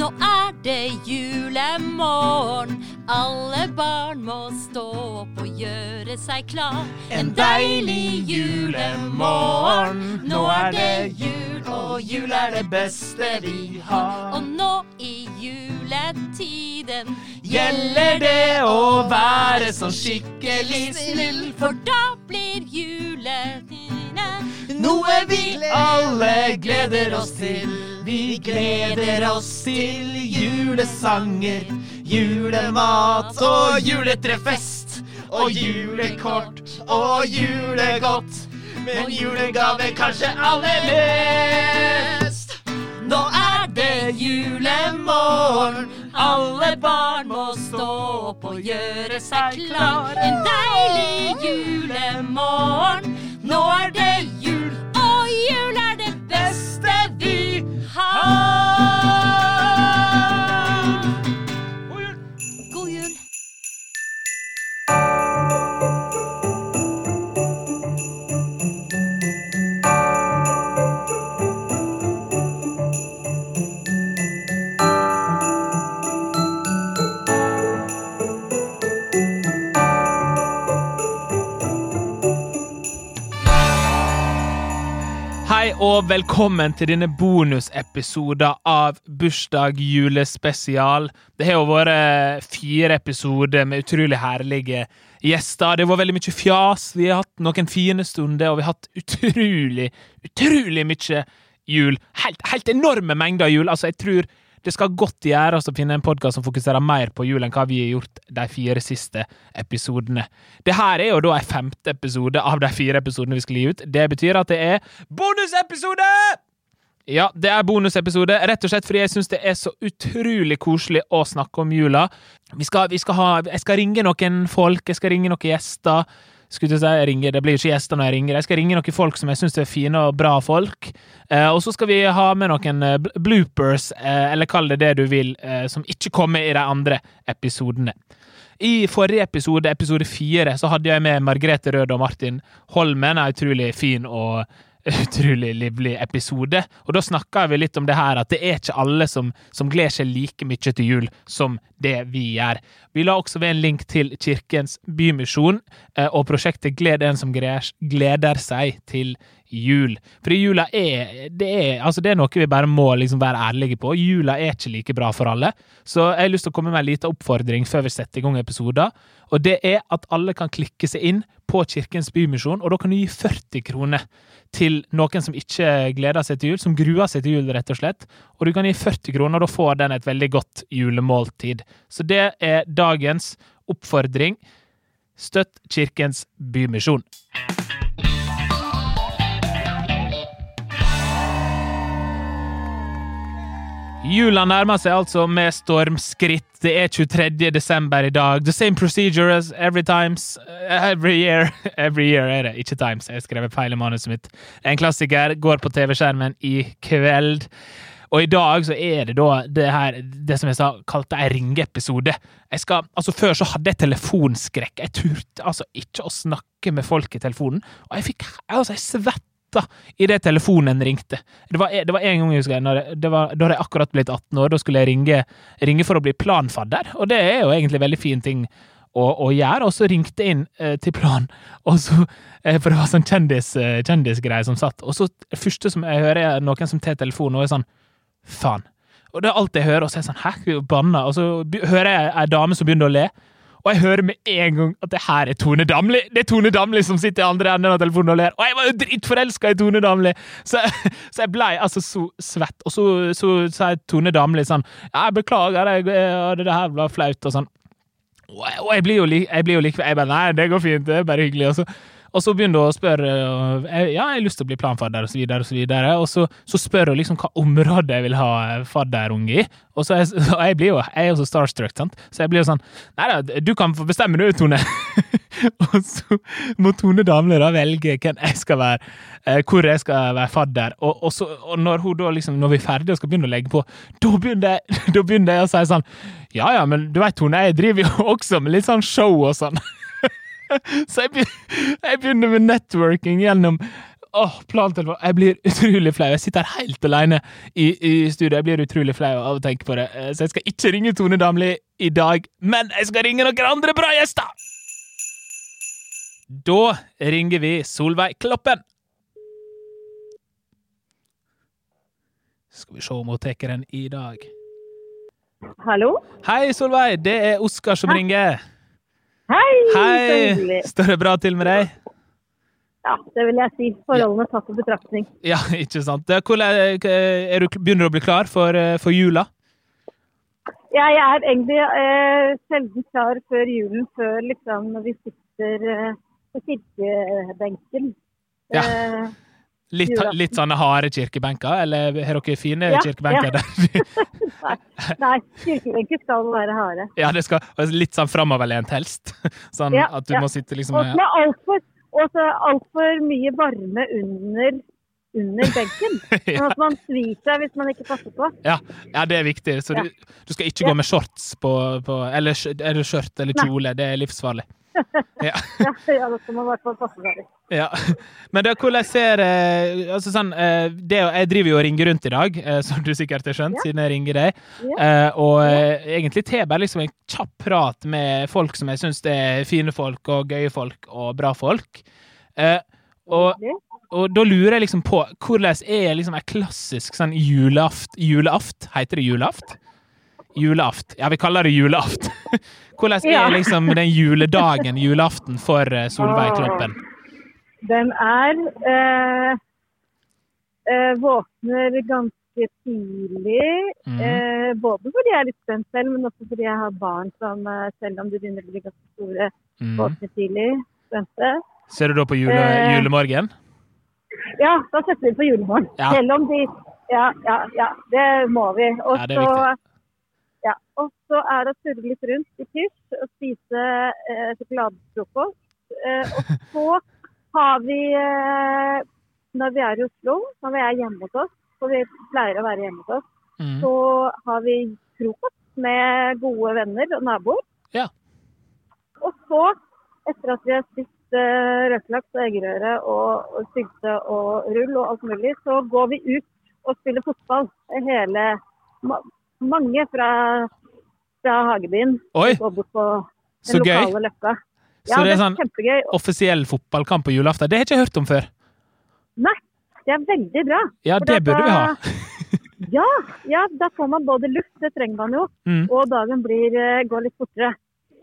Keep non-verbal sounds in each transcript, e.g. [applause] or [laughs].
Nå er det julemorgen. Alle barn må stå opp og gjøre seg klar. En deilig julemorgen. Nå er det jul, og jul er det beste vi har. Og nå i juletiden Gjelder det å være så skikkelig snill? For da blir juletidene Noe vi alle gleder oss til. Vi gleder oss til julesanger, julemat og juletrefest. Og julekort og julegodt. Men julegave kanskje aller mest. Nå er det julemorgen. Alle barn må stå opp og gjøre seg klar. En deilig julemorgen. Nå er det jul, har. Og velkommen til denne bonusepisoden av Bursdag julespesial. Det har jo vært fire episoder med utrolig herlige gjester. Det var veldig mye fjas. Vi har hatt noen fine stunder, og vi har hatt utrolig, utrolig mye jul. Helt, helt enorme mengder jul. Altså, jeg tror det skal godt gjøres å finne en podkast som fokuserer mer på jul enn hva vi har gjort de fire siste episodene. Det her er jo da en femte episode av de fire episodene vi skal gi ut. Det betyr at det er bonusepisode! Ja, det er bonusepisode, rett og slett fordi jeg syns det er så utrolig koselig å snakke om jula. Vi skal, vi skal ha, jeg skal ringe noen folk, jeg skal ringe noen gjester. Skulle si jeg ringer, Det blir ikke gjester når jeg ringer. Jeg skal ringe noen folk som jeg syns er fine og bra folk. Eh, og så skal vi ha med noen eh, bloopers, eh, eller kall det det du vil, som ikke kommer i de andre episodene. I forrige episode, episode fire, så hadde jeg med Margrethe Rød og Martin Holmen. En utrolig fin og [laughs] utrolig livlig episode. Og da snakka vi litt om det her at det er ikke alle som, som gleder seg like mye til jul som det vi gjør. Vi la også ved en link til Kirkens Bymisjon eh, og prosjektet Gled en som gleder, seg til jul. Fordi jula er det, er altså det er noe vi bare må liksom være ærlige på. Jula er ikke like bra for alle. Så jeg har lyst til å komme med en liten oppfordring før vi setter i gang episoder. Og det er at alle kan klikke seg inn på Kirkens Bymisjon, og da kan du gi 40 kroner til noen som ikke gleder seg til jul, som gruer seg til jul, rett og slett. Og du kan gi 40 kroner, og da får den et veldig godt julemåltid. Så det er dagens oppfordring. Støtt Kirkens Bymisjon. Jula nærmer seg altså med stormskritt. Det er 23. desember i dag. The same procedure as every times Every year. [laughs] Every year er det, ikke times. Jeg skrev feil i manuset mitt. En klassiker går på TV-skjermen i kveld. Og i dag så er det da det her, det som jeg sa, kalte ei ringeepisode. Jeg skal, altså Før så hadde jeg telefonskrekk. Jeg turte altså ikke å snakke med folk i telefonen. Og jeg fikk altså jeg svetta idet telefonen ringte. Det var, det var en gang jeg husker, jeg, det var, da hadde jeg akkurat blitt 18 år. Da skulle jeg ringe, ringe for å bli planfadder, og det er jo egentlig en veldig fin ting å, å gjøre. Og så ringte jeg inn eh, til Plan, så, eh, for det var sånn kjendis, eh, kjendisgreie som satt. Og så første som jeg hører, er noen som tar telefonen og er sånn Faen. Og det er alt jeg hører, og så er jeg sånn Hæ, banna? Og så hører jeg ei dame som begynner å le. Og jeg hører med en gang at det her er Tone Damli! Det er Tone Damli som sitter i andre enden av telefonen og ler. Og jeg var jo dritforelska i Tone Damli! Så, [laughs] så jeg blei altså så svett. Og så, sa Tone Damli sånn jeg beklager, jeg, det, det her var flaut, og sånn. Og jeg, og jeg blir jo li- jeg blir jo like Jeg bare Nei, det går fint, det er bare hyggelig. Og så, og så begynner hun å spørre Ja, jeg har lyst til å bli planfadder, og så videre, og så. Og så, så spør hun liksom hva område jeg vil ha eh, fadderunge i. Og så er, [laughs] og jeg blir jo jeg er jo så starstruck, sant. Så jeg blir jo sånn Nei da, du kan få bestemme du, Tone. [laughs] og så må Tone Damli da velge hvem jeg skal være, eh, hvor jeg skal være fadder. Og, og, så, og når hun da liksom, når vi er ferdige og skal begynne å legge på, da begynner jeg, [laughs] da begynner jeg å si sånn Ja ja, men du veit Tone, jeg driver jo også med litt sånn show og sånn. Så jeg begynner, jeg begynner med networking gjennom åh, plantelefon. Jeg blir utrolig flau. Jeg sitter helt alene i, i studio. Jeg blir utrolig flau av å tenke på det. Eh, Så jeg skal ikke ringe Tone Damli i dag, men jeg skal ringe noen andre bra gjester! Da ringer vi Solveig Kloppen. Skal vi se om hun tar den i dag. Hallo? Hei, Solveig. Det er Oskar som ringer. Hei! Hei! Står det bra til med deg? Ja, det vil jeg si. Forholdene tatt i betraktning. Ja, [laughs] ikke sant. Er er du, begynner du å bli klar for, eh, for jula? Jeg er egentlig eh, sjelden klar før julen, før liksom når vi sitter eh, på kirkebenken. Ja. Eh, Litt, litt sånne harde kirkebenker, eller har dere fine Ja, kirkebenker ja. [laughs] der? nei, nei, kirkebenker skal være harde. ja, det skal litt sånn framoverlent, helst. [laughs] Sånn Ja, at du må sitte liksom Og med altfor alt mye varme under, under benken. [laughs] Sånn at man svir seg hvis man ikke passer på. ja, ja, det er viktig. Så du, du skal ikke gå med shorts på, på Eller sk- eller skjørt eller kjole. Det er livsfarlig. Ja. Ja, [laughs] ja da skal man i hvert fall passe seg litt. Ja. Men da, hvordan ser eh, altså sånn, eh, det, Jeg driver jo og ringer rundt i dag, eh, som du sikkert har skjønt, Ja. siden jeg ringer deg. Ja. Eh, og egentlig til bare liksom en kjapp prat med folk som jeg syns er fine folk og gøye folk og bra folk. Eh, og, og da lurer jeg liksom på hvordan er liksom en klassisk sånn julaft Julaft? Heter det juleaft? Juleaft. Ja, vi kaller det juleaft. [laughs] Hvordan Ja. er liksom den juledagen, julaften, for eh, Solveig Kloppen? Den er eh, eh, Våkner ganske tidlig. Mm. Eh, både fordi jeg er litt spent selv, men også fordi jeg har barn som, eh, selv om de begynner å bli ganske store, Mm. våkner tidlig. Spente. Ser du da på jule, julemorgen? Ja, da setter vi på julemorgen. Ja. Selv om de Ja, ja, ja. Det må vi. Og Ja, det så viktig. Ja, og så er det å surre litt rundt i pysj og spise eh, sjokoladefrokost. Eh, og [laughs] så har vi, eh, når vi er i Oslo, når vi er hjemme hos oss, for vi pleier å være hjemme hos oss, Mm. så har vi frokost med gode venner og naboer. Ja. Og så, etter at vi har spist eh, røkelaks og eggerøre og, og sylte og rull og alt mulig, så går vi ut og spiller fotball. Hele, mange fra, fra Hagebyen Oi, går bort på så den gøy. lokale løkka. Så Ja, det er sånn kjempegøy. offisiell fotballkamp på julaften. Det har jeg ikke hørt om før. Nei, det er veldig bra. Ja, For det da- burde vi ha. [laughs] Ja, ja, da får man både luft, det trenger man jo, Mm. og dagen blir, eh, går litt fortere.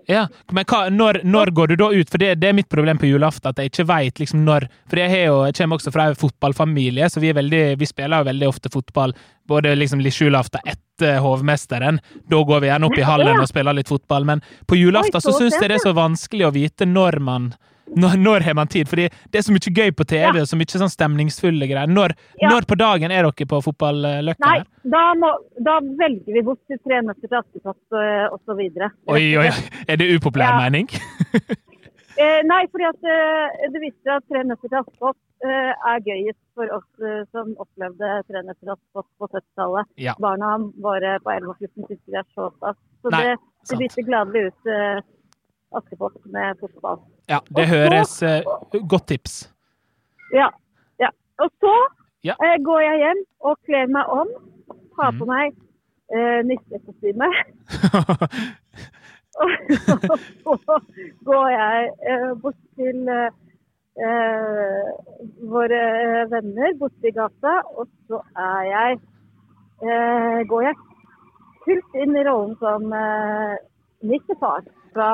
Ja, men hva, når, når går du da ut? For det, det er mitt problem på julaften, at jeg ikke veit liksom når For jeg, har jo, jeg kommer også fra en fotballfamilie, så vi, er veldig, vi spiller jo veldig ofte fotball. Både liksom litt julaften etter hovmesteren. Da går vi gjerne opp i hallen og spiller litt fotball. Men på julaften så så syns jeg det er så vanskelig å vite når man når, når har man tid? Fordi det er så mye gøy på TV, Ja. og så mye sånn stemningsfulle greier. Når, Ja. når på dagen er dere på fotballøkka? Nei, da, må, da velger vi bort til Tre nøtter til Askepott osv. så videre. Oi, oi, er det upopulær Ja. mening? [laughs] Eh, nei, fordi at eh, det viser seg at Tre nøtter til Askepott eh, er gøyest for oss eh, som opplevde Tre nøtter til Askepott på 70-tallet. Ja. Barna våre på 11 og 14 syns de er så stas. Så Nei, det, det bytter gladelig ut eh, Askepott med fotball. Ja, det Og så- høres eh, Godt tips. Ja. ja. Og så Ja. Uh, går jeg hjem og kler meg om. Tar på på meg uh, nissekostyme. [laughs] Og så går jeg bort til våre venner borte i gata, og så er jeg eh, Går jeg fullt inn i rollen som nissefar. Fra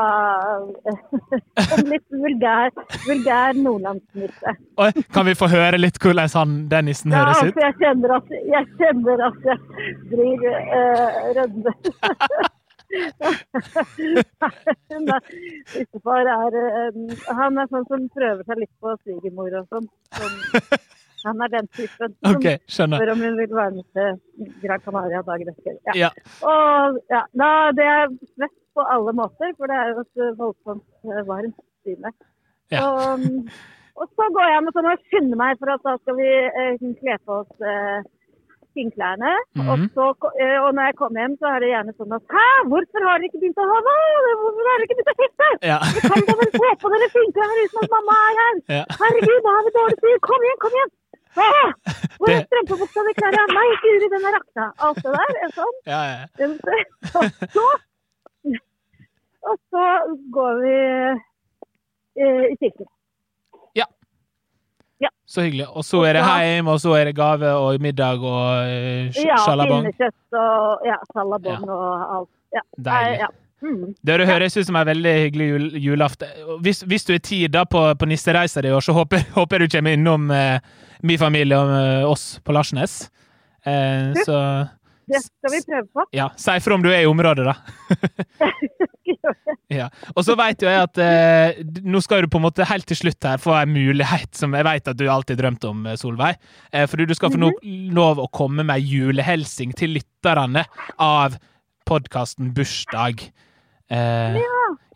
[laughs] en litt vulgær, vulgær nordlandsnisse. Kan vi få høre litt hvordan han, den nissen Ja, høres altså, ut? jeg kjenner at jeg, kjenner at jeg blir uh, rødme. [laughs] Nei, Bestefar er eh, Han er sånn som prøver seg litt på svigermor og sånn. [laughs] Han er den typen som Ok, skjønner. spør om hun vil være med til Gran Canaria dagen etter. Ja. Ja. Og ja, da, det er svett på alle måter, for det er jo et eh, voldsomt eh, varmt syne. Ja. Og, mm, og så går jeg med sånn og skynder meg, for at da skal vi eh, kle på oss eh, finklærne. Mhm. Og, så, eh, og når jeg kommer hjem, så er det gjerne sånn at Hæ, hvorfor har dere ikke begynt å ha hva? Hvorfor har dere ikke begynt å fiske? Ja. Dere kan da vel få på dere finklær uten at mamma er her? Ja. Herregud, da har vi dårlig tid. Kom igjen, kom igjen! Ah, hvor er strømpebuksa di, Klara? Nei, Guri, den er rakna. Alt det der er sånn. Ja, ja. [laughs] Så, så, og så går vi eh, i Ja. Så hyggelig. Og så er det heim, og så er det gave og middag og eh, Ja, sjalabong. pinnekjøtt og ja, salabong og alt. Ja. Deilig. Ja. Mm. Det det høres ut som en veldig hyggelig jul, julaften. Hvis, hvis du er tid da på, på nissereisa di i år, så håper, [laughs] håper du kommer innom eh, min familie og eh, oss på Larsnes. Eh, så Det skal vi prøve på. ja, si ifra om du er i området, da. [laughs] Ja. Og så vet jo jeg at eh, nå skal du på en måte helt til slutt her få en mulighet som jeg vet at du alltid drømte om, eh, Solveig. Eh, fordi du skal få no lov å komme med julehelsing til lytterne av podkasten Bursdag. Eh,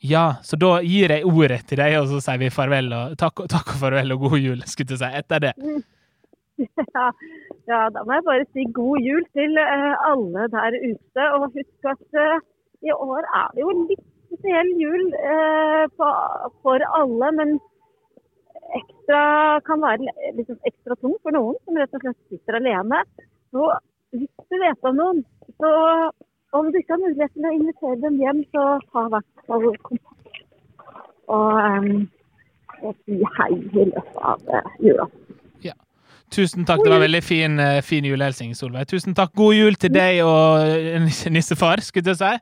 ja. så da gir jeg ordet til deg, og så sier vi farvel og takk, takk og farvel og god jul, skulle jeg si, etter det. [laughs] Ja, ja, da må jeg bare si god jul til eh, alle der ute. Og husk at eh, i år er det jo litt spesiell jul eh, for alle. Men ekstra kan være liksom ekstra tung for noen som rett og slett sitter alene. Så hvis du vet om noen, så om du ikke har mulighet til å invitere dem hjem, så ta i hvert fall kontakt. Og, og si hei i løpet av jula. Tusen takk, det var veldig fin, eh, fin julehelsing, Solveig. Tusen takk. God jul til deg og eh, nissefar, skulle jeg si.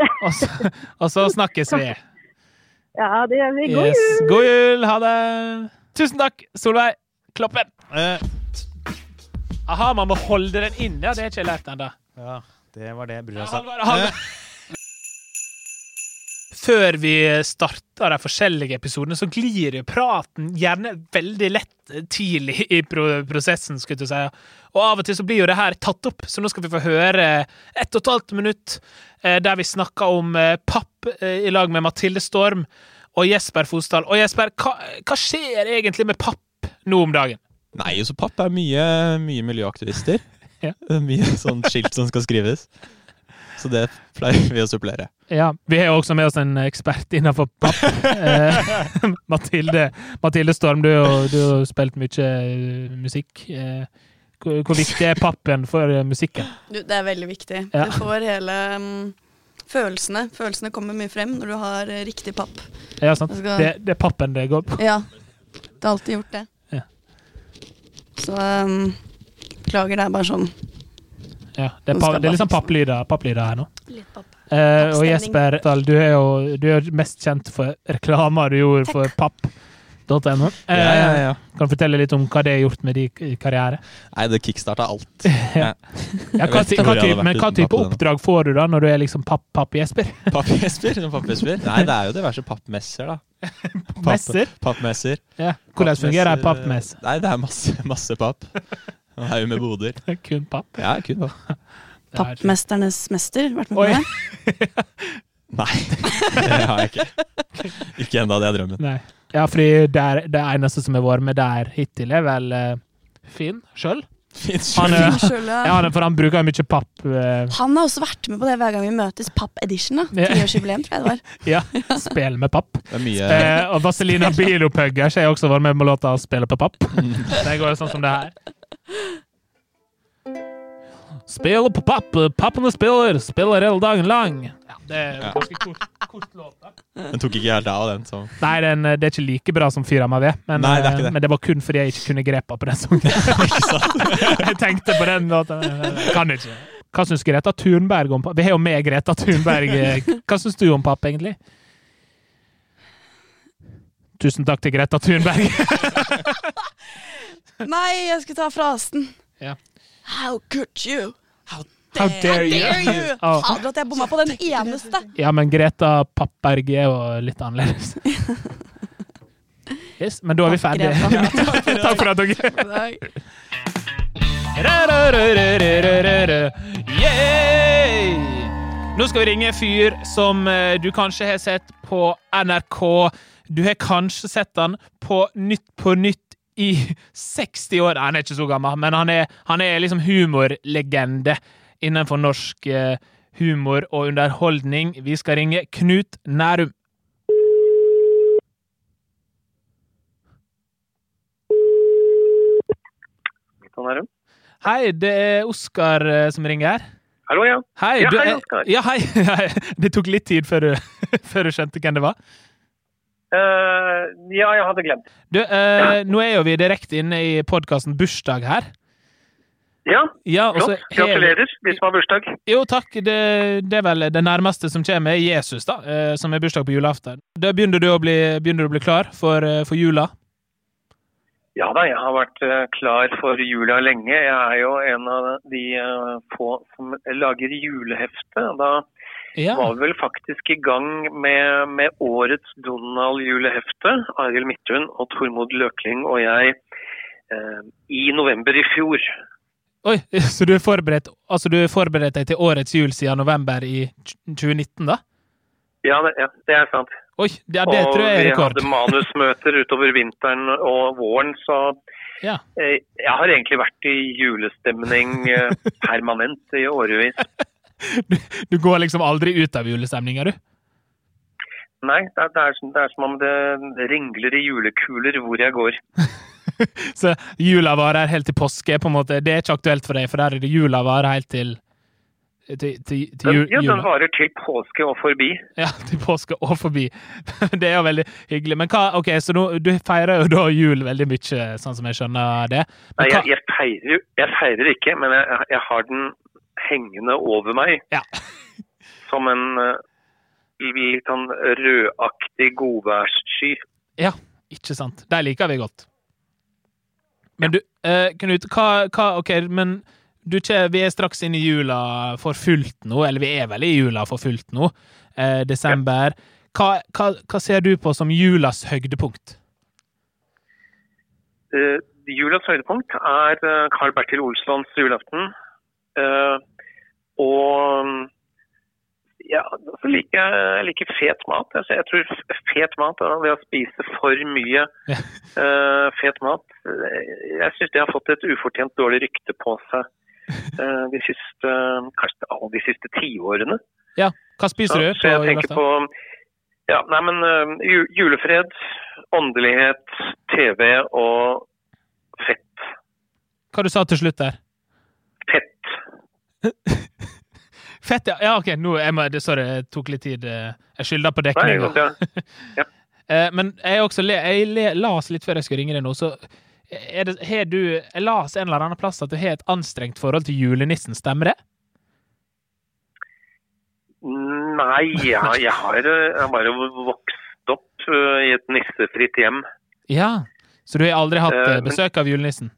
[laughs] Og så, snakkes vi. Ja, det gjør vi. God Yes. jul! God jul! Ha det! Tusen takk, Solveig. Kloppen. Eh, Aha, man må holde den inne. Ja, det har ikke jeg lært ennå. ja, det var det brura Ja, han var, Halvard. Før vi starter de forskjellige episodene, så glir jo praten gjerne veldig lett tidlig i prosessen. skulle jeg si. Og av og til så blir jo det her tatt opp, så nå skal vi få høre ett og et halvt minutt eh, der vi snakker om eh, papp eh, i lag med Mathilde Storm og Jesper Fosdal. Og Jesper, hva, hva skjer egentlig med papp nå om dagen? Nei, så papp er mye, mye miljøaktivister. [laughs] Ja. Mye sånt skilt som skal skrives. Så det pleier vi å supplere. Ja, Vi har også med oss en ekspert innenfor papp. [laughs] Eh, Mathilde, Mathilde Storm, du har du har spilt mye eh, musikk. Eh, hvor, hvor viktig er pappen for musikken? Du, det er veldig viktig. Ja. Du får hele um, følelsene. Følelsene kommer mye frem når du har riktig papp. Ja, sant? Skal- Det, det er pappen det går på. Ja, det har alltid gjort det. Ja. Så um, beklager, det er bare sånn Ja, det, er pa, det er liksom papp- papplyder, papplyder her nå. litt papp. Eh, og Jesper, du er jo du er jo mest kjent for reklamer du gjorde for papp.no. Eh, Ja, ja, ja. Kan du fortelle litt om hva det har gjort med din karriere? Nei, det kickstarta alt. [laughs] Ja, hva, ty- hva type, men hva type oppdrag får du da når du er liksom papp-papp-Jesper? Papp Jesper? pappjesper? [laughs] [laughs] Nei, det er jo diverse pappmesser, da. Papp- Messer? Pappmesser. Ja. Hvordan fungerer ei Pappmesser, pappmess? Nei, det er masse, masse papp. En haug med boder. [laughs] Kun papp? Ja, kun papp. Er- Pappmesternes mester, vært med på det? Nei, det har jeg ikke. Ikke ennå, det er drømmen. Nei. Ja, fordi det, er, det eneste som har vært med der hittil, er vel uh, Finn sjøl. Han er- ja. For han bruker mye papp. eh, Han har også vært med på det hver gang vi møtes. Papp Edition, da. Tiårsjubileum, tror jeg det var. [laughs] ja, Spel med papp. Det er mye Eh, og Vazelina Bilopphøggers har også vært med på låta 'Spille på papp'. Det går jo sånn som det her. Spiller på papp, pappene spiller, spiller hele dagen lang. Ja, det er Ja. ganske kort, kort låt. da. Den tok ikke helt av, den. Så. Nei, den, det er ikke like bra som Fyra meg ved, men, Nei, det eh, det. men det var kun fordi jeg ikke kunne grepa på den sangen. [laughs] [laughs] Jeg tenkte på den låten. Kan ikke. Hva syns Greta Thunberg om papp? Vi har jo med Greta Thunberg. Hva syns du om papp, egentlig? Tusen takk til Greta Thunberg. [laughs] Nei, jeg skulle ta frasen. Ja. How could you? How dare you? Dare you? Oh. Fader, at jeg bomma på den eneste. Ja, men Greta Pappberg er jo litt annerledes. Yes, men da er vi ferdige. [laughs] Takk for at dere Yeah! Nå skal vi ringe en fyr som eh, du kanskje har sett på NRK. Du har kanskje sett han på Nytt på Nytt i 60 år. Han er ikke så gammel, men han er, han er liksom humorlegende innenfor norsk eh, humor og underholdning. Vi skal ringe Knut Nærum. Hei, det er Oskar eh, som ringer her. Hallo, ja. Hei, Ja, hei, Oskar. Ja, hei. [laughs] Det tok litt tid før du, [laughs] før du skjønte hvem det var. Eh, ja, jeg hadde glemt. Du, eh, nå er jo vi direkte inne i podkasten Bursdag her. Ja, Ja, flott. vi- Gratulerer, Hvis som har bursdag. Jo, takk. Det, det er vel det nærmeste som kommer, er Jesus, da, uh, som er bursdag på julaften. Da begynner du å bli, du å bli klar for, for jula? Ja da, jeg har vært klar for jula lenge. Jeg er jo en av de få som lager julehefte. Da Ja. var vel faktisk i gang med, med årets Donald-julehefte. Arild Midthun og Tormod Løkling og jeg eh, i november i fjor. Oi, [laughs] så du har forberedt Altså er forberedt deg til årets jul siden november i 2019, da? Ja, det, ja, det er sant. Oi, det, det tror jeg er rekord. Og vi hadde manusmøter utover vinteren og våren, så Ja. eh, jeg har egentlig vært i julestemning eh, permanent i årevis. [laughs] Du, du går liksom aldri ut av julestemninga, du? Nei, det er, det, er, som- det er som om det ringler i julekuler hvor jeg går. [laughs] Så jula varer helt til påske, på en måte. Det er ikke aktuelt for deg, for der er det jula varer helt til til, til, til jul, ja, den varer til påske og forbi. Ja, til påske og forbi. [laughs] Det er jo veldig hyggelig. Men hva, ok, så nå, du feirer jo da jul veldig mye, sånn som jeg skjønner det. Men Nei, jeg, jeg, feirer, jeg feirer ikke, men jeg, jeg har den hengende over meg Ja. [laughs] som en eh, litt sånn rødaktig godværssky. ja, ikke sant. Der liker vi godt. Men du, eh, Knut, hva, hva Ok, men du, vi er straks inne i jula for fullt nå, eller vi er vel i jula for fullt nå, eh, desember. Hva, hva, hva ser du på som julas høydepunkt? Uh, julas høydepunkt er eh, Carl Bertil Olslands julaften. Eh, og ja, så liker jeg, liker fet mat. Altså, jeg tror fet mat, ved å spise for mye Ja. uh, fet mat Jeg syns det har fått et ufortjent dårlig rykte på seg uh, de siste kanskje alle de siste tiårene. Ja, hva spiser du så jeg tenker på ja, nei, men uh, julefred, åndelighet, TV og fett. Hva du sa til slutt der? Fett. [laughs] Fett, ja. ja ok, nå, jeg må, det, sorry, jeg tok litt tid. eh, Jeg skylder på dekninga. [laughs] Ja. Eh, men jeg også le, jeg las litt før jeg skulle ringe deg nå, så det, har du Jeg las en eller annen plass at du har et anstrengt forhold til julenissen, stemmer det? nei, ja, jeg har eh, jeg har bare vokst opp i et nissefritt hjem. Ja. Så du har aldri hatt besøk av julenissen?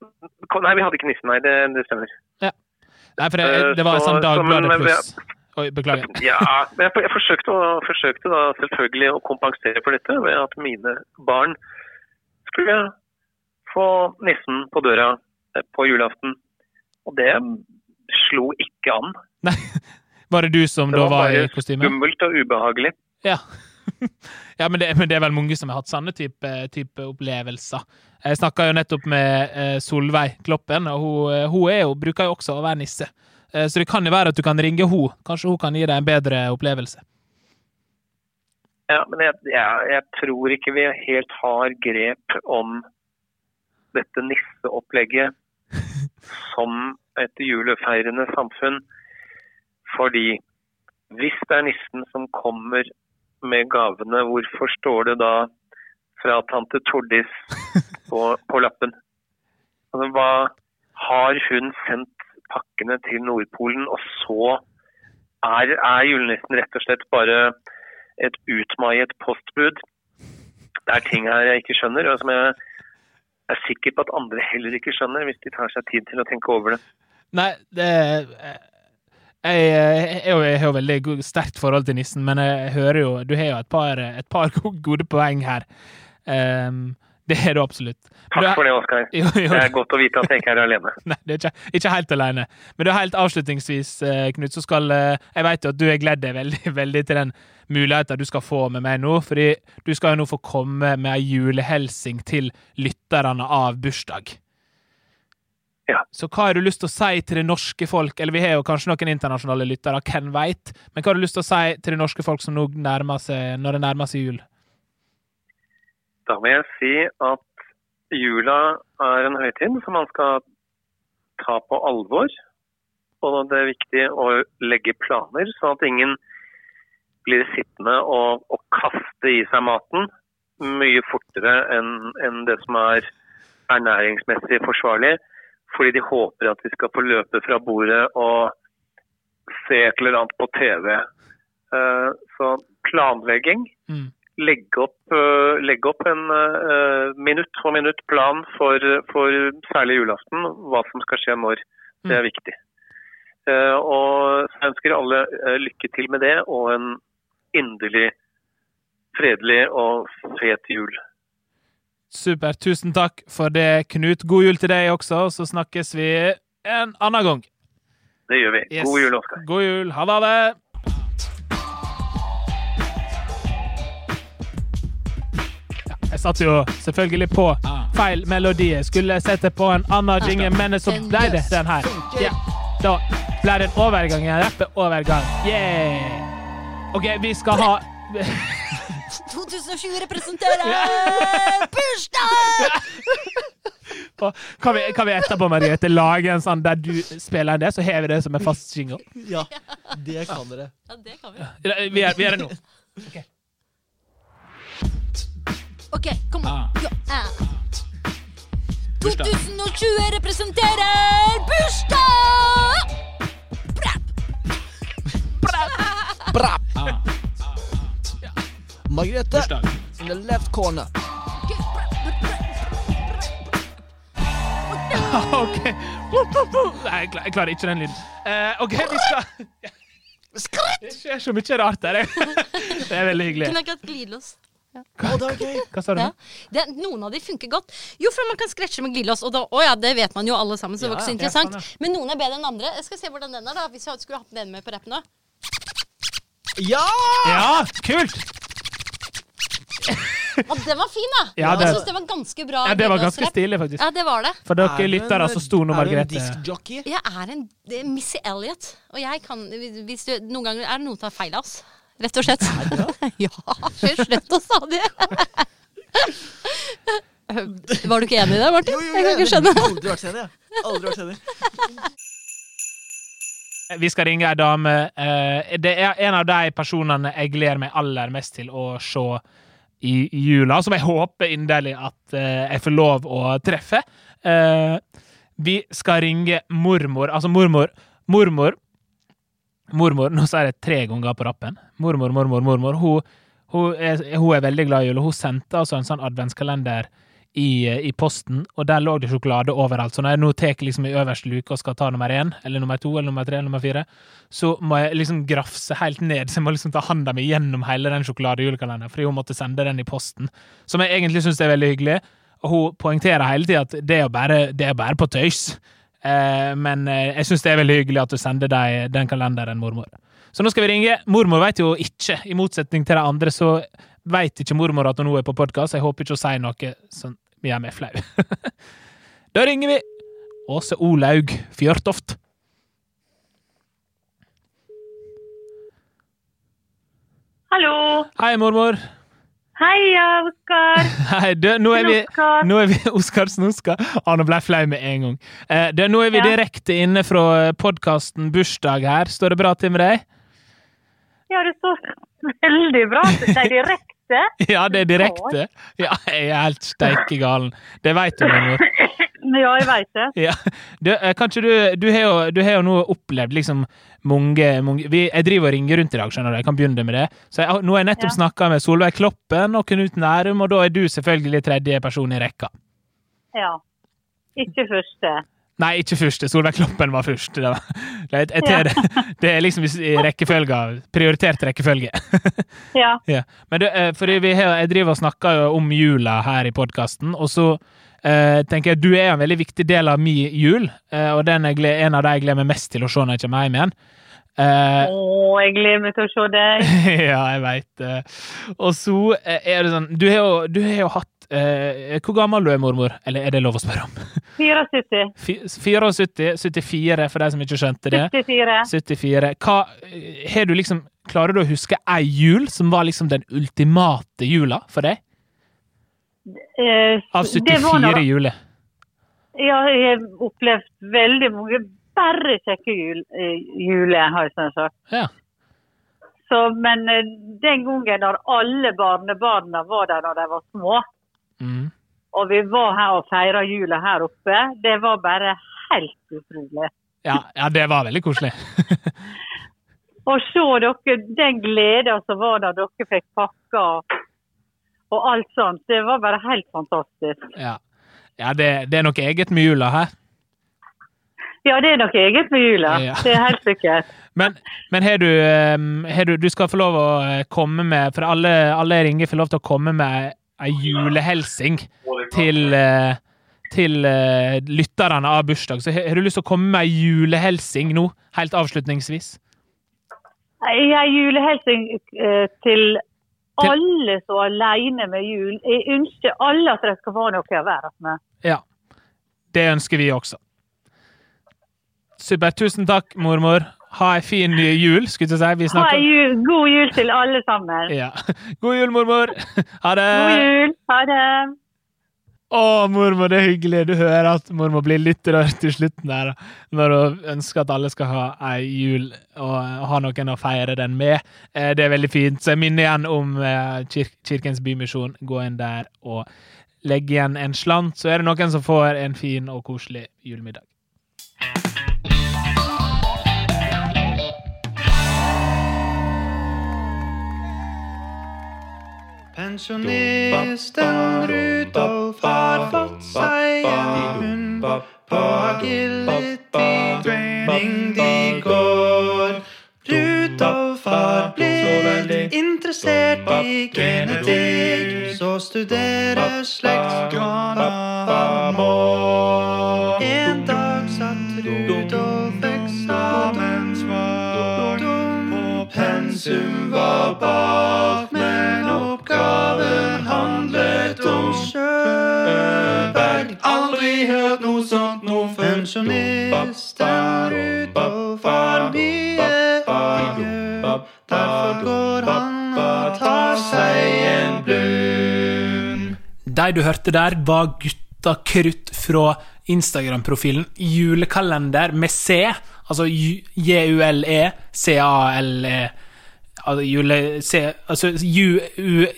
Nei, vi hadde ikke nissen, nei, det, det stemmer. Nei, for det, eh, det var en så- sånn Dagbladet pluss. Oi, beklager. [laughs] Ja, jeg, jeg, forsøkte, å, forsøkte da selvfølgelig å kompensere for dette ved at mine barn skulle få nissen på døra eh, på julaften. Og det slo ikke an. Nei. [laughs] Var det du som Det da var var i bare skummelt og ubehagelig. Ja. Ja, men det, men det er vel mange som har hatt sånne type, type opplevelser. Jeg snakka jo nettopp med eh, Solveig Kloppen, og hun, eh, hun jo, bruker jo også å være nisse. Eh, så det kan jo være at du kan ringe henne. Kanskje hun kan gi deg en bedre opplevelse. Ja, men jeg, jeg, jeg tror ikke vi helt har grep om dette nisseopplegget [laughs] som et julefeirende samfunn. Fordi hvis det er nissen som kommer med gavene, hvorfor står det da fra tante Tordis [laughs] på, på lappen? Altså, hva har hun sendt pakkene til Nordpolen, og så er, er julenissen rett og slett bare et utmaiet postbud. Det er ting her jeg ikke skjønner, og som jeg er sikker på at andre heller ikke skjønner, hvis de tar seg tid til å tenke over det. Nei, det jeg, jeg, jeg, har veldig sterkt forhold til nissen, men jeg hører jo Du har jo et par, et par [laughs] gode poeng her. Um, Det er du absolutt. Takk du er- for det, Oskar. Det er godt å vite at jeg ikke er alene. [laughs] Nei, det er ikke, ikke helt alene. Men du, helt avslutningsvis, eh, Knut, så skal eh, Jeg vet jo at du har gledd deg veldig, [laughs] veldig til den muligheten du skal få med meg nå. Fordi du skal jo nå få komme med ei julehelsing til lytterne av bursdag. Ja. Så hva har du lyst til å si til det norske folk, eller vi har jo kanskje noen internasjonale lyttere, hvem veit, men hva har du lyst til å si til det norske folk som nå nærmer seg, når det nærmer seg jul? Da vil jeg si at jula er en høytid som man skal ta på alvor. Og det er viktig å legge planer, sånn at ingen blir sittende og, og kaste i seg maten mye fortere enn enn det som er ernæringsmessig forsvarlig. Fordi de håper at de skal få løpe fra bordet og se et eller annet på TV. Eh, Så planlegging Mm. legge opp, øh, legge opp en øh, minutt for minutt plan for, for særlig julaften, hva som skal skje når. Det er viktig. Eh, og så ønsker alle lykke til med det, og en inderlig fredelig og fet jul. Super. Tusen takk for det, Knut. God jul til deg også, så snakkes vi en annen gang. Det gjør vi. Yes. God jul, Oskar. God jul. Ha det! ha det. Ja, jeg satte jo selvfølgelig på feil melodi. Jeg skulle sette på en annen jingle, men så ble det den her. Ja, da ble det en overgang, en rappeovergang. Yeah! OK, vi skal ha 2020 representerer bursdag! [laughs] Kan vi, kan vi etterpå, Mariette, lage en sånn der du spiller en det, så har vi det som en fast jingle? Ja, det kan dere. Ja, det kan vi. Vi vi er det nå. OK, kom Ah. an. Ja, ah. 2020 representerer bursdag! Brapp! Brapp! [laughs] Brapp! Margrethe, in the left corner. [laughs] OK. Nei, jeg klar- jeg klarer ikke den lyden. Uh, OK, vi skal [laughs] Det skjer så mye rart der. [laughs] Det er veldig hyggelig. Kunne hatt glidelås? Ja. det var gøy. Hva sa du? Ja. Det, noen av de funker godt. Jo, for man kan scratche med glidelås, og da, å ja, det vet man jo alle sammen, så det var ikke så Ja, ja. interessant. Ja, sånn, Men noen er bedre enn andre. Jeg skal se hvordan den er, da, hvis jeg skulle hatt den med på rappen nå. Ja! Ja, kult! Å, den var fin, da! Ja, jeg det- syns det var ganske bra. Ja, det var ganske stilig, faktisk. Ja, det var det. For Er dere lyttere så sto nå Er du en diskjockey? Jeg er en det er Missy Elliot, og jeg kan hvis du, Noen ganger er det noen som tar feil av oss. Rett og slett. [laughs] ja, [laughs] slett og stadig. Var du ikke enig i det, Martin? Jo, jo, jeg kan ikke skjønne. aldri vært enig. jeg. Aldri vært enig. Vi skal ringe ei dame. Eh, Det er en av de personene jeg gleder meg aller mest til å se i jula, som jeg håper inderlig at eh, jeg får lov å treffe. Eh, Vi skal ringe mormor. Altså mormor. Mormor. Mormor, Nå sier jeg det tre ganger på rappen. Mormor, mormor, mormor. Hun, hun, er, hun er veldig glad i jul, og hun sendte altså en sånn adventskalender i, i posten, og der lå det sjokolade overalt. Så når jeg nå tar liksom i øverste luke og skal ta nummer én, eller nummer to, eller nummer tre, eller nummer fire, så må jeg liksom grafse helt ned, så jeg må liksom ta handa mi gjennom hele den sjokoladejulekalenderen, fordi hun måtte sende den i posten. Som jeg egentlig syns er veldig hyggelig. Og hun poengterer hele tida at det er bare, det er bare på tøys. Eh, men eh, jeg syns det er veldig hyggelig at du sender deg den kalenderen, mormor. Så nå skal vi ringe. Mormor vet jo ikke, i motsetning til de andre, så vet ikke mormor at hun nå er på podkast. Jeg håper ikke hun sier noe som er mer flau. [laughs] da ringer vi Åse Olaug Fjørtoft. Hallo. Hei, mormor. Heia, Oskar. [laughs] Hei, du, nå er vi. Nå er vi [laughs] Oskar Snoska. Ah, nå ble jeg flau med en gang. Eh, du, nå er vi Ja. direkte inne fra podkasten Bursdag her. Står det bra til med deg? Ja, det står veldig bra. Det er direkte. [laughs] Ja, det er direkte. [laughs] Ja, jeg er helt steike galen. Det veit du, mormor. [laughs] Ja, jeg vet det. Ja. Du, eh, kanskje du Du har jo, du har jo nå opplevd liksom mange, mange vi, Jeg driver og ringer rundt i dag, skjønner du. Jeg kan begynne med det. Så jeg, nå har jeg nettopp Ja. snakka med Solveig Kloppen og Knut Nærum, og da er du selvfølgelig tredje person i rekka. Ja. Ikke første. Nei, ikke først. Solveig Kloppen var først. Det, var, jeg, jeg, tar det, [laughs] det er liksom i rekkefølge. Prioritert rekkefølge. [laughs] Ja. Ja. Men det, eh, fordi vi har, jeg driver og snakker jo om jula her i podkasten, og så eh, tenker jeg du er en veldig viktig del av min jul, eh, og den er en av de jeg gleder meg mest til å se når jeg kommer hjem igjen. Eh, Å, jeg gleder meg til å se deg. [laughs] ja, jeg veit. Og så eh, er det sånn Du har jo, du har jo hatt eh, Hvor gammel du er mormor? Eller er det lov å spørre om? 74. 74, 74 for de som ikke skjønte det. 74. 74. Hva, har du liksom, klarer du å huske ei jul som var liksom den ultimate jula for deg? Eh, Av 74 når- juler? Ja, jeg har opplevd veldig mange bare kjekke jul, eh, juler, har jeg sånn sagt. Ja. Så, men eh, den gangen da alle barnebarna var der når de var små, Mm. og vi var her og feira jula her oppe, det var bare helt utrolig. Ja, ja, det var veldig koselig. [laughs] og se dere, den gleden som var da dere fikk pakka og, alt sånt, det var bare helt fantastisk. Ja, ja det, det er noe eget med jula her. Ja, det er noe eget med jula. Ja. Det er helt sikkert. [laughs] Men, men har du, du Du skal få lov å eh, komme med For alle, alle ringer, får lov til å komme med ei julehelsing til, eh, til eh, lytterne av bursdag. Så har du lyst til å komme med ei julehelsing nå, helt avslutningsvis? Har julehelsing eh, til alle som er alene med jul. Jeg ønsker alle at de skal få noe å være med. Ja. Det ønsker vi også. Supert. Tusen takk, mormor. Ha ei fin ny jul, skulle jeg si. Vi Ha snakker en jul, god jul til alle sammen. ja. [laughs] God jul, mormor! [laughs] Ha det! God jul. Ha det. Å, mormor, det er hyggelig. Du hører at mormor blir litt rørt i slutten der, når hun ønsker at alle skal ha ei jul og ha noen å feire den med. Eh, Det er veldig fint. Så jeg minner igjen om eh, Kir Kirkens Bymisjon. Gå inn der og legg igjen en slant, så er det noen som får en fin og koselig julemiddag. Pensjonisten Rudolf har fått seg en hund. På agility-trening de går. Rudolf har blitt interessert i genetikk, så studerer slektsgrana må. En dag satt Rudolf eksamensvak, og pensum var bak, men oppgaven Aldri hørt noe sånt noe før. Pensjonisten og har mye å. Derfor går han og tar seg en blund. De du hørte der, var Gutta Krutt fra Instagram-profilen Julekalender med C, altså J- J-U-L-E-C-A-L-E Altså jule... C, altså J-U-J-U-L-E,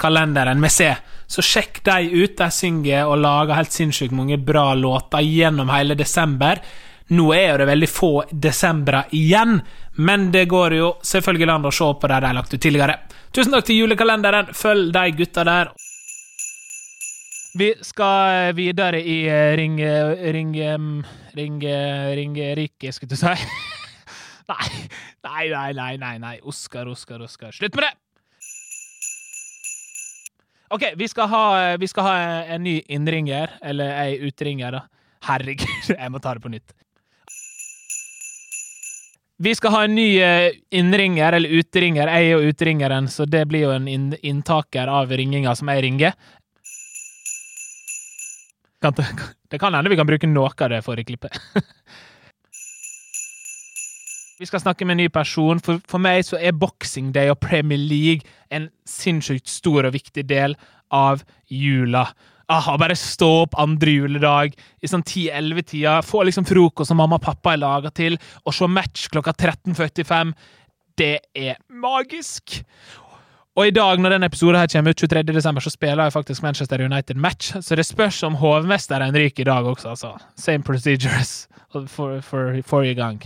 kalenderen med C. Så sjekk de ut. De synger og lager helt sinnssykt mange bra låter gjennom hele desember. Nå er jo det veldig få desembere igjen, men det går jo selvfølgelig an å se på det de har lagt ut tidligere. Tusen takk til julekalenderen. Følg de gutta der. Vi skal videre i eh, ring... Ring... em, Ring... Ringerike, skulle du si. [laughs] Nei, nei, nei, nei, nei. Oskar, Oskar, Oskar. Slutt med det! OK, vi skal ha, vi skal ha en ny innringer, eller ei utringer, da. Herregud, [laughs] jeg må ta det på nytt. Vi skal ha en ny eh, innringer, eller utringer. Jeg er jo utringeren, så det blir jo en inntaker av ringinga som jeg ringer. [laughs] Det kan hende vi kan bruke noe av det forrige klippet. [laughs] Vi skal snakke med en ny person. For, for meg så er Boxing Day og Premier League en sinnssykt stor og viktig del av jula. Ah, bare stå opp andre juledag i sånn 10-11-tida, få liksom frokost som mamma og pappa er laga til, og se match klokka 13.45, det er magisk! Og i dag, når denne episoden her kommer ut 23. desember, så spiller jeg faktisk Manchester United match, så det spørs om hovmesteren ryker i dag også, altså. Same procedures for, for forrige gang.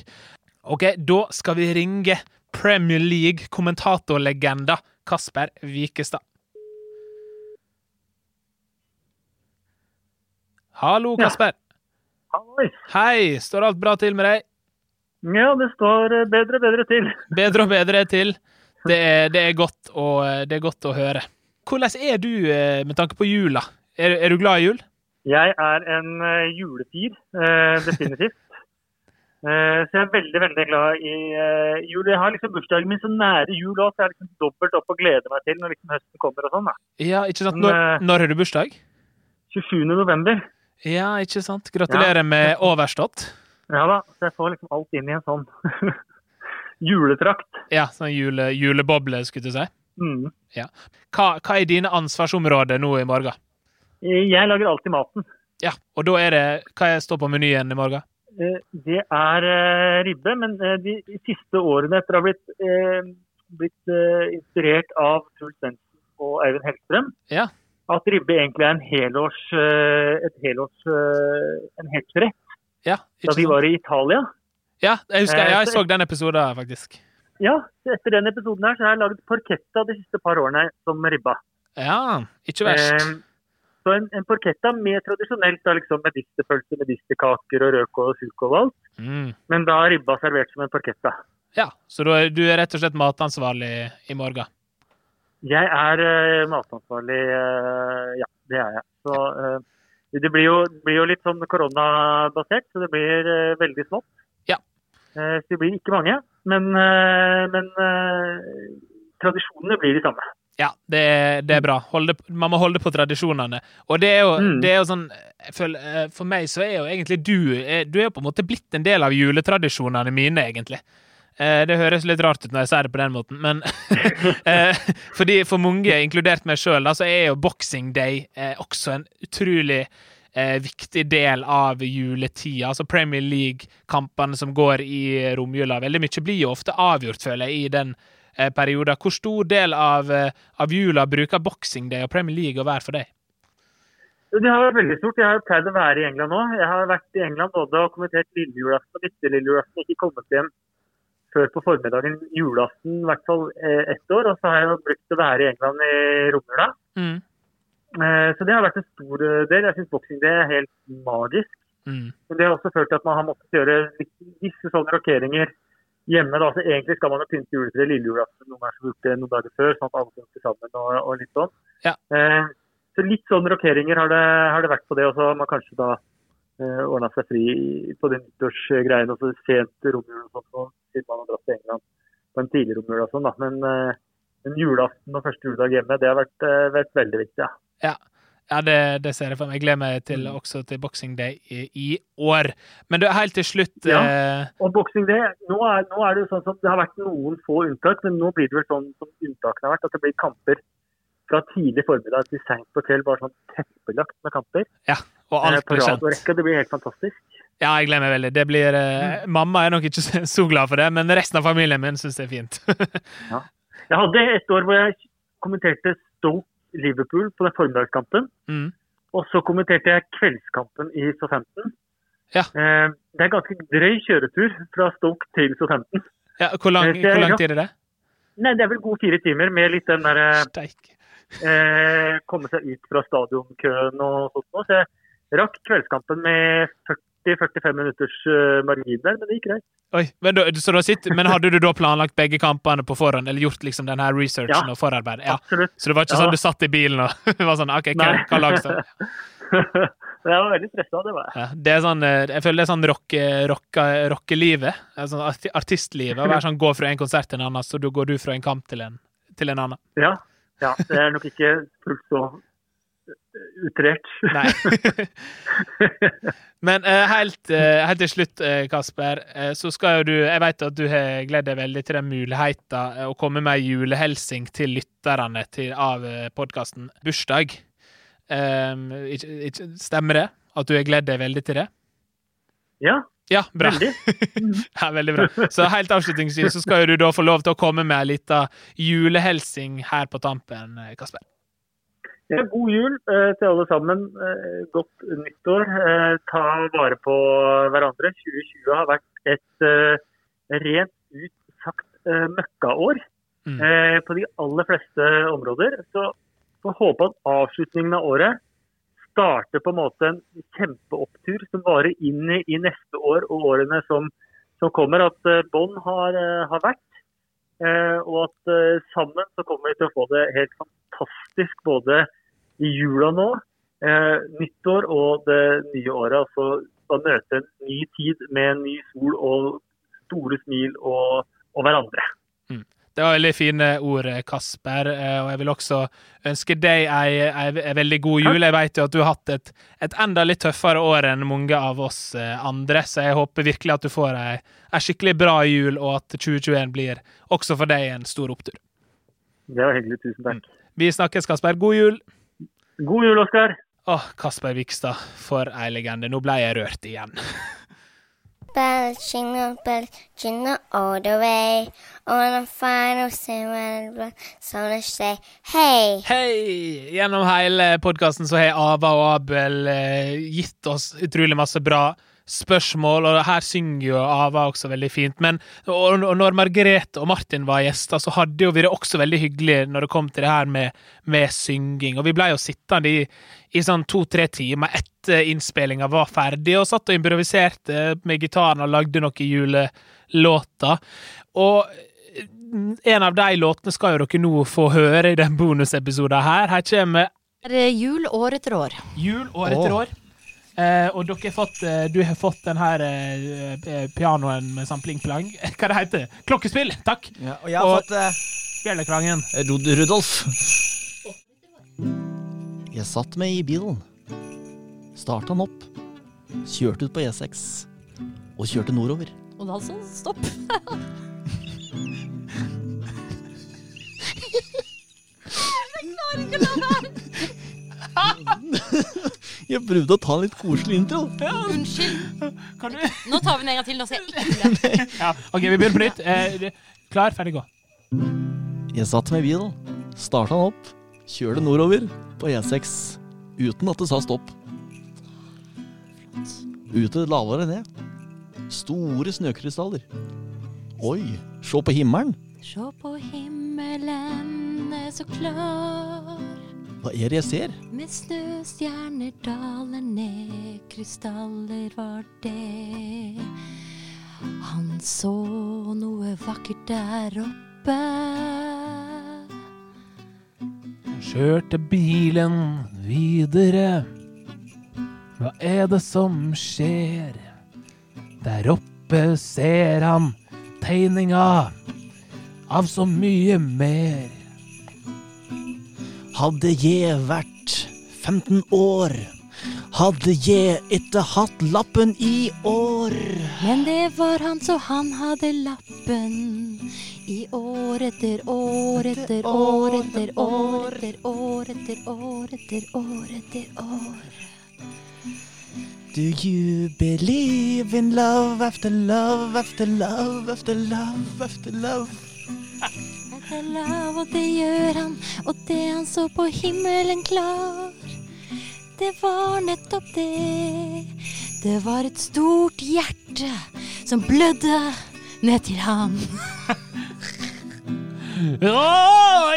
Ok, da skal vi ringe Premier League-kommentatorlegenda Kasper Wikestad. Hallo, Kasper. Ja. Hei, står alt bra til med deg? Ja, det står eh, bedre og bedre til. [laughs] Bedre og bedre til. Det er, det er, godt, å, det er godt å høre. Hvordan er du eh, med tanke på jula? Er, er du glad i jul? Jeg er en uh, julefyr, eh, definitivt. Eh, så jeg er veldig, veldig glad i eh, jul. Jeg har liksom bursdagen min så nære jul òg, så jeg er liksom dobbelt opp og gleder meg til når liksom høsten kommer og sånn. da. Ja, ikke sant? Når, eh, når har du bursdag? 27. november. Ja, ikke sant? Gratulerer Ja. med overstått. Ja da, så jeg får liksom alt inn i en sånn [laughs] juletrakt. Ja, sånn jule, juleboble, skulle du si. Mm. Ja. Hva, hva er dine ansvarsområder nå i morgen? Jeg lager alltid maten. Ja, og da er det Hva står på menyen i morgen? Eh, Det er eh, ribbe, men eh, de de siste årene etter å ha blitt, blitt inspirert av Truls Svendsen og Eivind Hellstrøm, Ja. at ribbe egentlig er en helårs, et helårs, en helårsrett. Ja, Da vi var i Italia. Ja, jeg husker jeg, jeg så den episoden, faktisk. Ja, etter den episoden her så har jeg laget parketta de siste par årene som ribba. Ja, ikke verst. Så en, en porchetta med tradisjonelt da liksom medisterpølse, medisterkaker og rødkål og surkål og alt, Mm. men da er ribba servert som en porchetta. Ja, så du er, du er rett og slett matansvarlig i morgen? Jeg er uh, matansvarlig, uh, ja, det er jeg. Så uh, det blir jo, blir jo litt sånn koronabasert, så det blir veldig smått. Ja. Så det blir ikke mange, men, men tradisjonene blir de samme. Ja, det det er bra. Holde, man må holde på tradisjonene. Og det er jo, Mm. det er jo sånn føler, eh, For meg så er jo egentlig du eh, Du er jo på en måte blitt en del av juletradisjonene mine, egentlig. Eh, Det høres litt rart ut når jeg sier det på den måten, men [laughs] fordi For mange, inkludert meg sjøl, så er jo Boxing Day også en utrolig viktig del av juletida. Altså Premier League-kampene som går i romjula. Veldig mye blir jo ofte avgjort, føler jeg, i den eh, perioden. Hvor stor del av, eh, av jula bruker Boxing Day og Premier League å være for deg? Det har vært veldig stort. Jeg har jo pleid å være i England nå. Jeg har vært i England både og kommentert lillejulaften og bitte lillejulaften. Ikke kommet hjem før på formiddagen julaften, i hvert fall eh, ett år. Og så har jeg jo brukt å være i England i romjula. Mm. Så det har vært en stor del. Jeg syns boksing det er helt magisk. Mm. Men det har også ført til at man har måttet gjøre visse sånne rokeringer hjemme. Da. Så egentlig skal man jo pynte juletreet lille julaften noen ganger gjort det noen dager før, sånn at alle kommer sammen og, og litt sånn. Ja. Eh, så litt sånn rokeringer har det, har det vært på det. Og så har man kanskje da eh, ordna seg fri på de nyttårsgreiene og så sent romjul og sånn, siden man har dratt til England på en tidlig romjul og sånn. da. Men, eh, men julaften og første juledag hjemme, det har vært, eh, vært veldig viktig. ja. Ja, ja det, det ser jeg for meg. Jeg gleder meg til, også til Boxing Day i, i år. Men du, helt til slutt Ja. eh, Og Boxing Day nå er, nå er det jo sånn som det har vært noen få unntak, men nå blir det vel sånn som unntakene har vært, at det blir kamper fra tidlig formiddag til seint på kveld, bare sånn teppelagt med kamper. Ja, og eh, alt blir kjent. Det blir helt fantastisk. Ja, jeg gleder meg veldig. Det blir, eh, Mamma er nok ikke så- glad for det, men resten av familien min syns det er fint. [laughs] Jeg hadde et år hvor jeg kommenterte Stoke Liverpool på den formiddagskampen. Mm. Og så kommenterte jeg kveldskampen i Southampton. Ja. Eh, det er ganske drøy kjøretur fra Stoke til Southampton. Ja, hvor lang, Eh, jeg hvor lang tid er det? Nei, det er vel gode fire timer med litt den derre Steik. eh, Komme seg ut fra stadionkøen og sånt. Så jeg rakk kveldskampen med 40-45 minutters eh, margin der, men det gikk greit. Oi, men, da, sitter, men hadde du da planlagt begge kampene på forhånd, eller gjort liksom den her researchen Ja, og forarbeidet? Ja. Absolutt. Så det var ikke Ja. sånn du satt i bilen og [laughs] var sånn OK, hva, hva lag står det? [laughs] jeg var veldig stressa, det var jeg. Ja, det er sånn, eh, jeg føler det er sånn rockelivet. Rock, eh, Sånn arti- artistlivet. Å være sånn, gå fra en konsert til en annen, så da går du fra en kamp til en, til en annen. Ja, ja, det er nok ikke fullt så eh, utrert. Nei. [laughs] Men eh, helt, eh, helt til slutt, eh, Kasper, så skal jo du Jeg vet at du har gledd deg veldig til den muligheten å komme med ei julehelsing til lytterne til, av podkasten Bursdag. Um, stemmer det? At du har gledd deg veldig til det? Ja, Ja, bra. veldig. [laughs] Ja, veldig bra. Så helt avslutningsvis så skal jo du da få lov til å komme med ei lita julehelsing her på tampen, Kasper. Ja, god jul eh, til alle sammen. Eh, godt nyttår. Eh, ta vare på hverandre. 2020 har vært et eh, rent ut sagt eh, møkkaår Mm. eh, på de aller fleste områder. Så får håpe at avslutningen av året starter på en måte en kjempeopptur som varer inn i, i neste år og årene som, som kommer. At Bånd har, har vært. eh, og at sammen så kommer vi til å få det helt fantastisk både i jula nå, eh, nyttår og det nye året. Altså da møte en ny tid med en ny sol og store smil og, og hverandre. Det var veldig fine ord, Kasper. eh, Og jeg vil også ønske deg ei, ei, ei veldig god jul. Jeg vet jo at du har hatt et, et enda litt tøffere år enn mange av oss eh, andre, så jeg håper virkelig at du får ei, ei skikkelig bra jul, og at 2021 blir også for deg en stor opptur. Det var hyggelig. Tusen takk. Vi snakkes, Kasper. God jul! God jul, Oskar! Åh, Kasper Vikstad, for ei legende. Nå ble jeg rørt igjen. [laughs] Bell, jingle bell, jingle all the way. On a final single, sånn they say, hei. Hei! Gjennom hele podkasten så har Ava og Abel eh, gitt oss utrolig masse bra spørsmål, og her synger jo Ava også veldig fint. Men og, og når Margrethe og Martin var gjester, så hadde jo vi det også veldig hyggelig når det kom til det her med, med synging. Og vi ble jo sittende i, i sånn to-tre timer etter innspillinga var ferdig, og satt og improviserte med gitaren og lagde noen julelåter. Og en av de låtene skal jo dere nå få høre i den bonusepisoden her. Her kommer Er jul år etter år? Jul år etter år. Eh, og dere har fått, eh, du har fått den her eh, eh, pianoen med sånn pling-plang. [laughs] Hva det heter Klokkespill! Takk! Ja, og jeg har fått eh, Bjelleklangen. Rud Rudolf. Jeg satt meg i bilen. Starta den opp. Kjørte ut på E6. Og kjørte nordover. Og da altså stopp. [laughs] Jeg klarer ikke å la være. [laughs] Jeg prøvde å ta en litt koselig intro. Unnskyld. Nå tar vi den en gang til. Nå ser jeg ikke [laughs] det. Ja, ok, vi begynner på nytt. Eh, klar, ferdig, gå. Jeg satt meg i bilen. Starta den opp. Kjørte nordover på E6 uten at det sa stopp. Ute lavere ned. Store snøkrystaller. Oi, se på himmelen. Se på himmelen er så klar. Hva er det jeg ser? Med snøstjerner daler ned, krystaller var det. Han så noe vakkert der oppe. Kjørte bilen videre. Hva er det som skjer? Der oppe ser han tegninga av så mye mer. Hadde jeg vært 15 år, hadde jeg ikke hatt lappen i år. Men det var han, så han hadde lappen. I år etter år etter år etter år etter år etter år etter år etter år. Do you believe in love after love after love after love after love? Lav, og det gjør han, og det han så på himmelen klar. Det var nettopp det. Det var et stort hjerte som blødde ned til ham. [laughs] Å,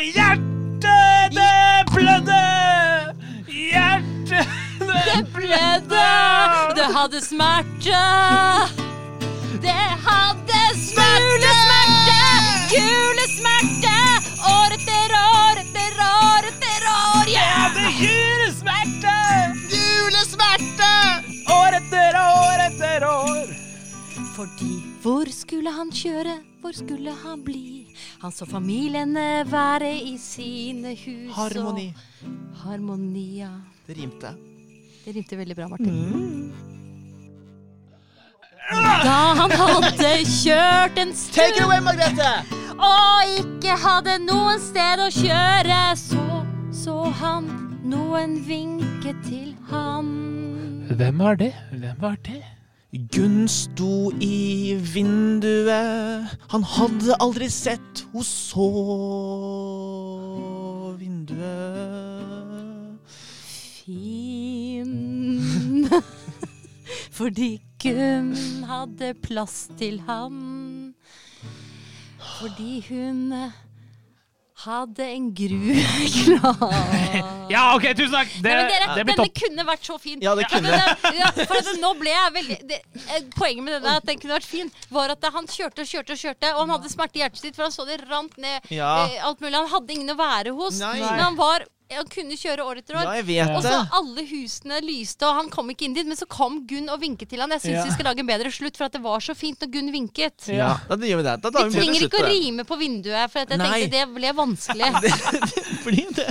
hjertet det blødde! Hjertet Det blødde, det hadde smerte. Det hadde smerte, smerte, Gule smerte. År etter år etter år etter år. Det hadde Gule smerte! År etter år etter år. Fordi hvor skulle han kjøre, hvor skulle han bli? Han så familiene være i sine hus Harmoni. og Harmoni, ja. Det rimte. Det rimte veldig bra, Martin. Da han hadde kjørt en stund Take it away, Margrethe! og ikke hadde noen sted å kjøre, så så han noen vinke til han. Hvem var det? Hvem var det? Gunn sto i vinduet, han hadde aldri sett hun så vinduet. Fin [laughs] Fordi Gunn hadde plass til han. Fordi hun hadde en gru klar. [laughs] Ja, OK, tusen takk! Det, Nei, dere, det blir denne kunne vært så fin. Ja, det kunne. Men ja, for at nå ble jeg veldig det, eh, Poenget med denne at den kunne vært fin, var at han kjørte og kjørte og kjørte, og han hadde smerte i hjertet sitt, for han så det rant ned Ja. eh, alt mulig. Han hadde ingen å være hos, Nei. men han var han kunne kjøre år etter år. Ja, jeg vet og så alle husene lyste, og han kom ikke inn dit. Men så kom Gunn og vinket til han. Jeg syns Ja. vi skal lage en bedre slutt, for at det var så fint når Gunn vinket. Ja, da gjør vi det. Da tar Vi vi trenger slutt ikke å rime på vinduet, for at jeg Nei. tenkte det ble vanskelig. [laughs] det, det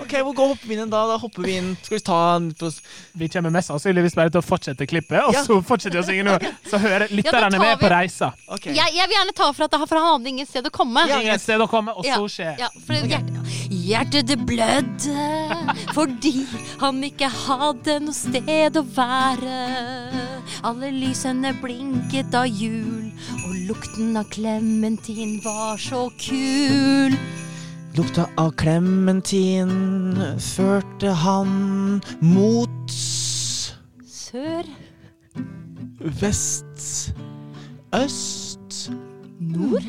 OK, hvor går hopper vi inn da? Da hopper vi inn. Skal vi ta en på Vi kommer mest sannsynligvis bare til å fortsette klippet, og Ja. så fortsetter vi å synge nå. Så hører lytterne med vi- på reisa. Jeg, jeg vil gjerne ta for at for han hadde ingen sted å komme. Ingen sted å komme, og så skjer ja, for hjertet, hjertet det blødde fordi han ikke hadde noe sted å være. Alle lysene blinket av jul, og lukten av klementin var så kul. Lukta av klementin førte han mot Sør, vest, øst, nord.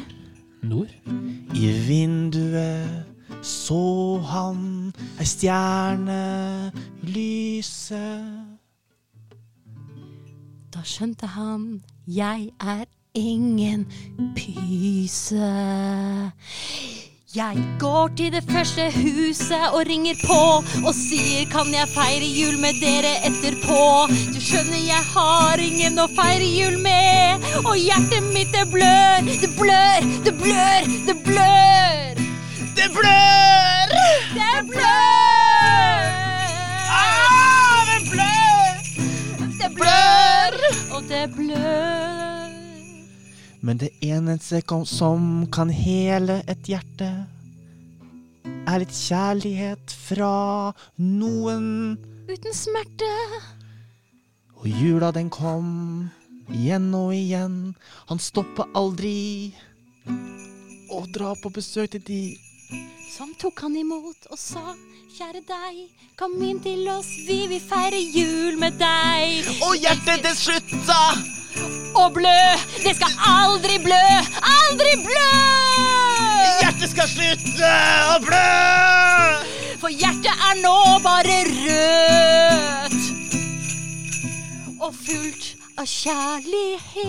Nord? I vinduet så han ei stjerne lyse. Da skjønte han jeg er ingen pyse. Jeg går til det første huset og ringer på og sier kan jeg feire jul med dere etterpå. Du skjønner jeg har ingen å feire jul med, og hjertet mitt det blør, det blør, det blør, det blør. Det blør! Det blør! Ah, det blør! Det blør, og det blør. Men det eneste som kan hele et hjerte, er litt kjærlighet fra noen. Uten smerte. Og jula den kom igjen og igjen. Han stoppa aldri å dra på besøk til de. Som tok han imot og sa Kjære deg, kom inn til oss, vi vil feire jul med deg. Og hjertet det slutta å blø, det skal aldri blø, aldri blø! Hjertet skal slutte å blø! For hjertet er nå bare rødt. Og fullt av kjærlighet.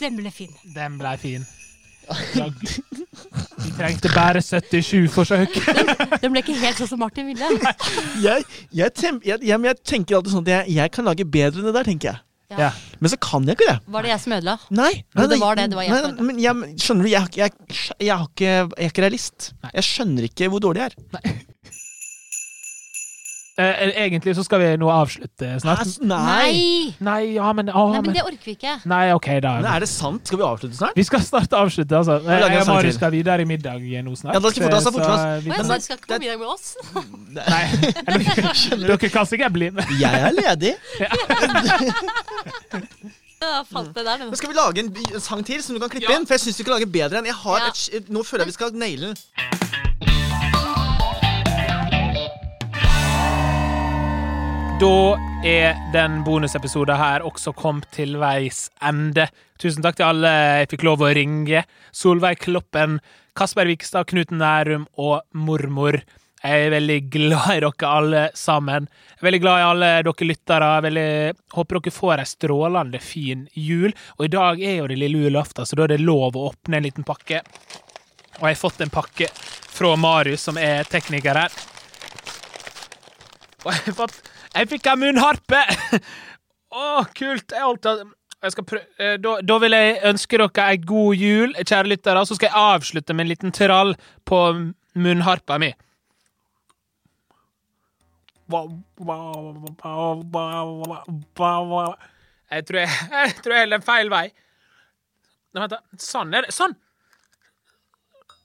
Den ble fin. Den ble fin. Vi trengte bare 77 forsøk. [laughs] Den ble ikke helt sånn som Martin ville. Jeg, jeg, tem, jeg, jeg, jeg tenker alltid sånn at jeg, jeg kan lage bedre enn det der, tenker jeg. Ja. Men så kan jeg ikke det. Var det jeg som ødela? Nei. Jo, det var det, det var jeg nei, men skjønner du, jeg, jeg, jeg, har ikke, jeg er ikke realist. Jeg skjønner ikke hvor dårlig jeg er. Eh, egentlig så skal vi nå avslutte snart. Nei! Nei, ja, men, å, Nei, men det orker vi ikke. Nei, OK, da. Men er det sant? Skal vi avslutte snart? Vi skal snart avslutte, altså. Jeg og sang Marius skal videre i middag nå snart. Ja, da skal vi forte oss, da, Så vi men, jeg du skal ikke på middag med oss? [laughs] Nei, dere, [laughs] dere kan sikkert bli med. Jeg er ledig. [laughs] Der, Men skal vi lage en, en sang til som du kan klippe inn? For jeg syns vi kan lage bedre enn jeg har Ja. et, Nå føler jeg vi skal naile den. Da er den bonusepisoden her også kommet til veis ende. Tusen takk til alle jeg fikk lov å ringe. Solveig Kloppen, Kasper Vikstad, Knut Nærum og mormor. Jeg er veldig glad i dere alle sammen. Jeg er veldig glad i alle dere lyttere. Jeg veldig, håper dere får ei strålende fin jul. Og i dag er jo det lille julaften, så da er det lov å åpne en liten pakke. Og jeg har fått en pakke fra Marius, som er tekniker her. Og jeg har fått Jeg fikk ei munnharpe! [laughs] Å, kult! Jeg, holdt av- eh, da, da vil jeg ønske dere ei god jul, kjære lyttere. Så skal jeg avslutte med en liten trall på munnharpa mi. Jeg tror jeg, [laughs] jeg tror jeg holder feil vei. Nei, Vent, da. Sånn er det. Sånn!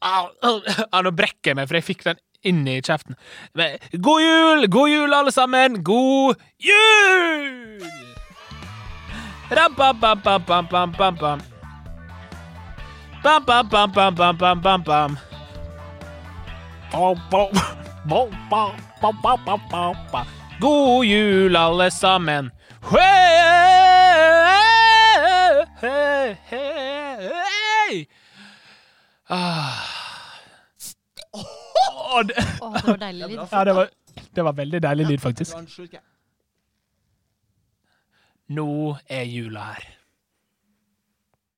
Au, au. Nå brekker jeg meg, for jeg fikk den inn i kjeften. Men, God jul! God jul, alle sammen! God jul! Ram-pam-pam-pam-pam-pam-pam. Bam-bam-bam-bam-bam-bam-bam. Bam-bam-bam-bam-bam-bam-bam. God jul, alle sammen. Hey! Ah. Åh, det, oh, det var deilig lyd. ja, det var, det var veldig deilig lyd, faktisk. Nå er jula her.